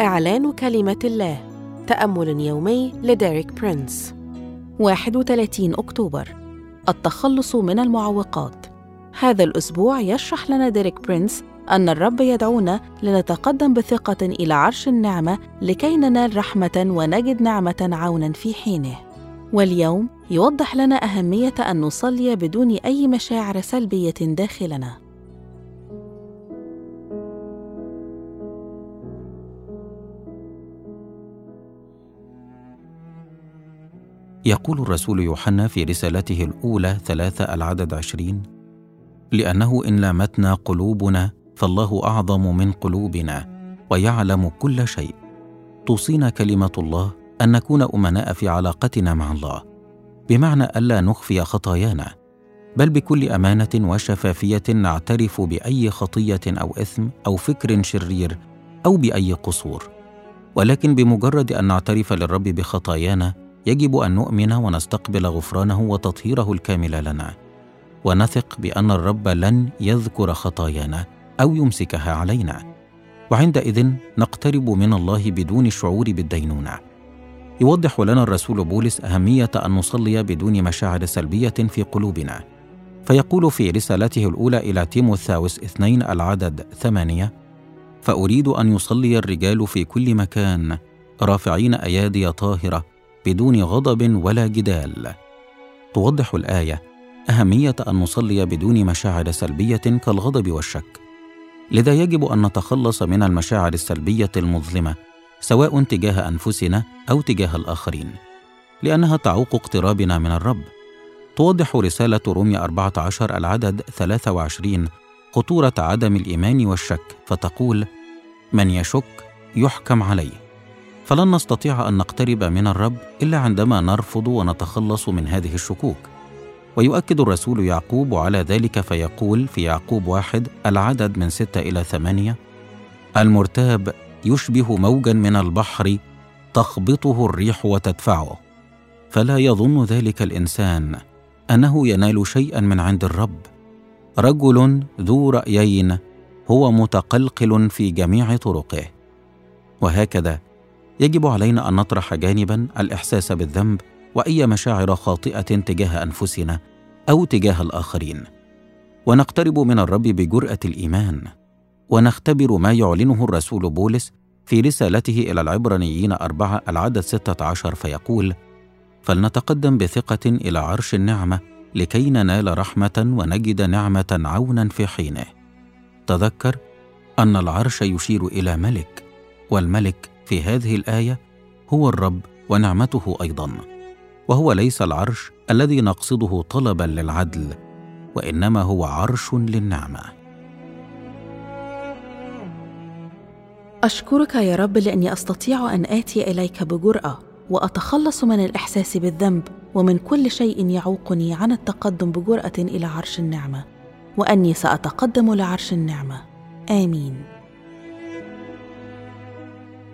إعلان كلمة الله تأمل يومي لديريك برينس 31 أكتوبر التخلص من المعوقات هذا الأسبوع يشرح لنا ديريك برينس أن الرب يدعونا لنتقدم بثقة إلى عرش النعمة لكي ننال رحمة ونجد نعمة عونا في حينه. واليوم يوضح لنا أهمية أن نصلي بدون أي مشاعر سلبية داخلنا. يقول الرسول يوحنا في رسالته الأولى ثلاثة العدد عشرين لأنه إن لامتنا قلوبنا فالله أعظم من قلوبنا ويعلم كل شيء. توصينا كلمة الله أن نكون أمناء في علاقتنا مع الله. بمعنى ألا نخفي خطايانا بل بكل أمانة وشفافية نعترف بأي خطية أو إثم أو فكر شرير أو بأي قصور. ولكن بمجرد أن نعترف للرب بخطايانا يجب أن نؤمن ونستقبل غفرانه وتطهيره الكامل لنا. ونثق بأن الرب لن يذكر خطايانا أو يمسكها علينا. وعندئذ نقترب من الله بدون الشعور بالدينونة. يوضح لنا الرسول بولس أهمية أن نصلي بدون مشاعر سلبية في قلوبنا. فيقول في رسالته الأولى إلى تيموثاوس اثنين العدد ثمانية فأريد أن يصلي الرجال في كل مكان رافعين أيادي طاهرة بدون غضب ولا جدال. توضح الآية أهمية أن نصلي بدون مشاعر سلبية كالغضب والشك. لذا يجب أن نتخلص من المشاعر السلبية المظلمة سواء تجاه أنفسنا أو تجاه الآخرين لأنها تعوق اقترابنا من الرب. توضح رسالة روميا 14 العدد 23 خطوره عدم الإيمان والشك فتقول من يشك يحكم عليه. فلن نستطيع أن نقترب من الرب إلا عندما نرفض ونتخلص من هذه الشكوك. ويؤكد الرسول يعقوب على ذلك فيقول في يعقوب واحد العدد من ستة إلى ثمانية المرتاب يشبه موجا من البحر تخبطه الريح وتدفعه. فلا يظن ذلك الإنسان أنه ينال شيئا من عند الرب. رجل ذو رأيين هو متقلقل في جميع طرقه. وهكذا يجب علينا أن نطرح جانبا الإحساس بالذنب وأي مشاعر خاطئة تجاه أنفسنا أو تجاه الآخرين. ونقترب من الرب بجرأة الإيمان. ونختبر ما يعلنه الرسول بولس في رسالته إلى العبرانيين أربعة العدد ستة عشر فيقول فلنتقدم بثقة إلى عرش النعمة لكي ننال رحمة ونجد نعمة عونا في حينه. تذكر أن العرش يشير إلى ملك والملك في هذه الآية هو الرب ونعمته أيضا وهو ليس العرش الذي نقصده طلبا للعدل وإنما هو عرش للنعمة. أشكرك يا رب لأني أستطيع أن آتي إليك بجرأة وأتخلص من الإحساس بالذنب ومن كل شيء يعوقني عن التقدم بجرأة إلى عرش النعمة وأني سأتقدم لعرش النعمة. آمين.